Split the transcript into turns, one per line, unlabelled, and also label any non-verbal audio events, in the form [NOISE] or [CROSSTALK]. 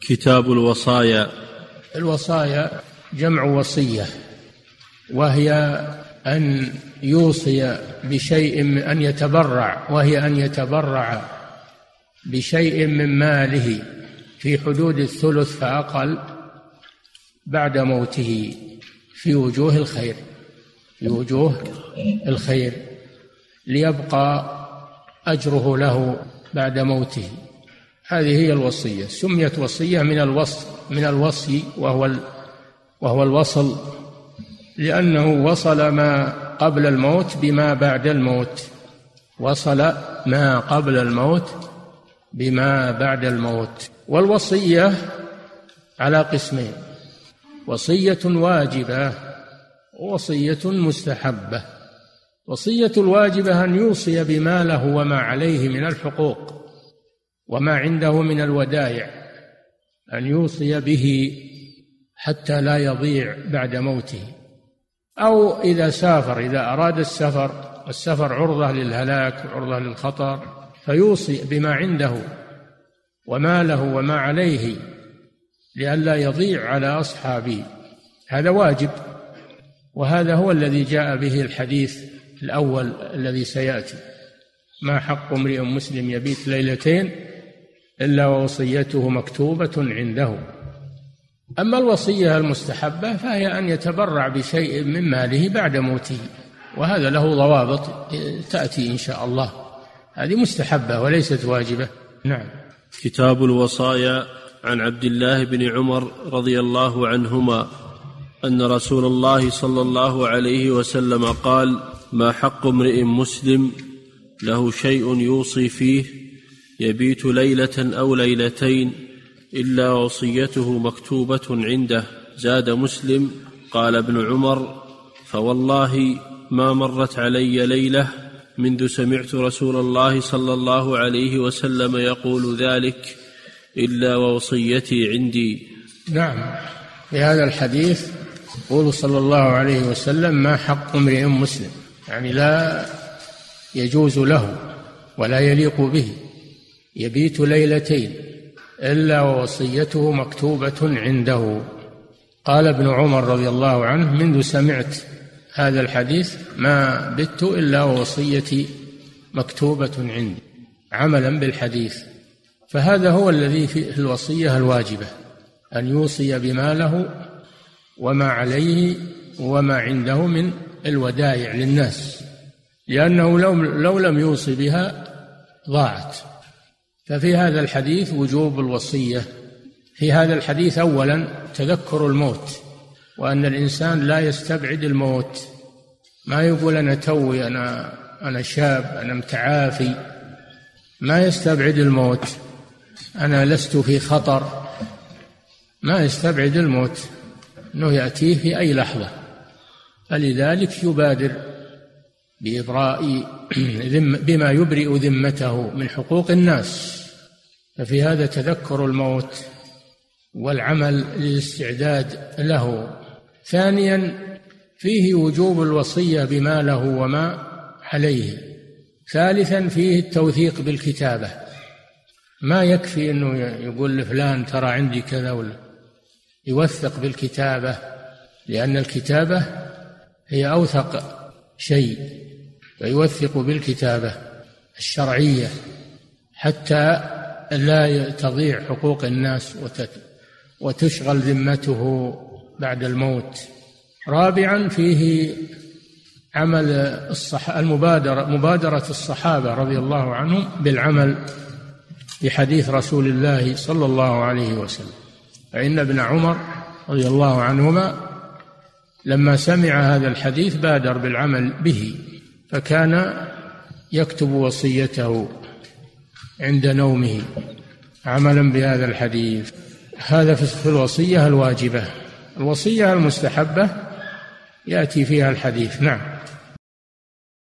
كتاب الوصايا.
الوصايا جمع وصية وهي أن يوصي بشيء أن يتبرع وهي أن يتبرع بشيء من ماله في حدود الثلث فأقل بعد موته في وجوه الخير في وجوه الخير ليبقى أجره له بعد موته. هذه هي الوصية. سميت وصية من الوصي من الوصي وهو وهو الوصل لأنه وصل ما قبل الموت بما بعد الموت. وصل ما قبل الموت بما بعد الموت. والوصية على قسمين. وصية واجبة ووصيه مستحبة. وصية الواجبه أن يوصي بما له وما عليه من الحقوق. وما عنده من الودائع أن يوصي به حتى لا يضيع بعد موته. أو إذا سافر إذا أراد السفر السفر عرضة للهلاك عرضة للخطر فيوصي بما عنده وما له وما عليه لئلا يضيع على أصحابه. هذا واجب وهذا هو الذي جاء به الحديث الأول الذي سيأتي. ما حق امرئ مسلم يبيت ليلتين إلا ووصيته مكتوبة عنده. أما الوصية المستحبة فهي أن يتبرع بشيء من ماله بعد موته وهذا له ضوابط تأتي إن شاء الله. هذه مستحبة وليست واجبة. نعم.
كتاب الوصايا عن عبد الله بن عمر رضي الله عنهما أن رسول الله صلى الله عليه وسلم قال ما حق امرئ مسلم له شيء يوصي فيه يبيت ليلة أو ليلتين إلا وصيته مكتوبة عنده. زاد مسلم قال ابن عمر فوالله ما مرت علي ليلة منذ سمعت رسول الله صلى الله عليه وسلم يقول ذلك إلا ووصيتي عندي.
نعم. في هذا الحديث يقول صلى الله عليه وسلم ما حق امرئ مسلم؟ يعني لا يجوز له ولا يليق به. يبيت ليلتين إلا ووصيته مكتوبة عنده. قال ابن عمر رضي الله عنه منذ سمعت هذا الحديث ما بت إلا ووصيتي مكتوبة عندي عملا بالحديث. فهذا هو الذي في الوصية الواجبة أن يوصي بما له وما عليه وما عنده من الودائع للناس لأنه لو, لو لم يوصي بها ضاعت. ففي هذا الحديث وجوب الوصية. في هذا الحديث أولا تذكر الموت وأن الإنسان لا يستبعد الموت. ما يقول أنا توي أنا أنا شاب أنا متعافي. ما يستبعد الموت. أنا لست في خطر. ما يستبعد الموت. أنه يأتيه في أي لحظة. فلذلك يبادر. بإبراء [CLEARS THROAT] بما يبرئ ذمته من حقوق الناس. ففي هذا تذكر الموت والعمل للاستعداد له. ثانيا فيه وجوب الوصية بما له وما عليه. ثالثا فيه التوثيق بالكتابة. ما يكفي إنه يقول لفلان ترى عندي كذا ولا. يوثق بالكتابة لأن الكتابة هي أوثق شيء فيوثق بالكتابة الشرعية حتى لا تضيع حقوق الناس وتشغل ذمته بعد الموت. رابعا فيه عمل الصح... المبادرة مبادرة الصحابة رضي الله عنهم بالعمل بحديث رسول الله صلى الله عليه وسلم. فإن ابن عمر رضي الله عنهما لما سمع هذا الحديث بادر بالعمل به فكان يكتب وصيته عند نومه عملا بهذا الحديث. هذا في الوصية الواجبة. الوصية المستحبة يأتي فيها الحديث. نعم.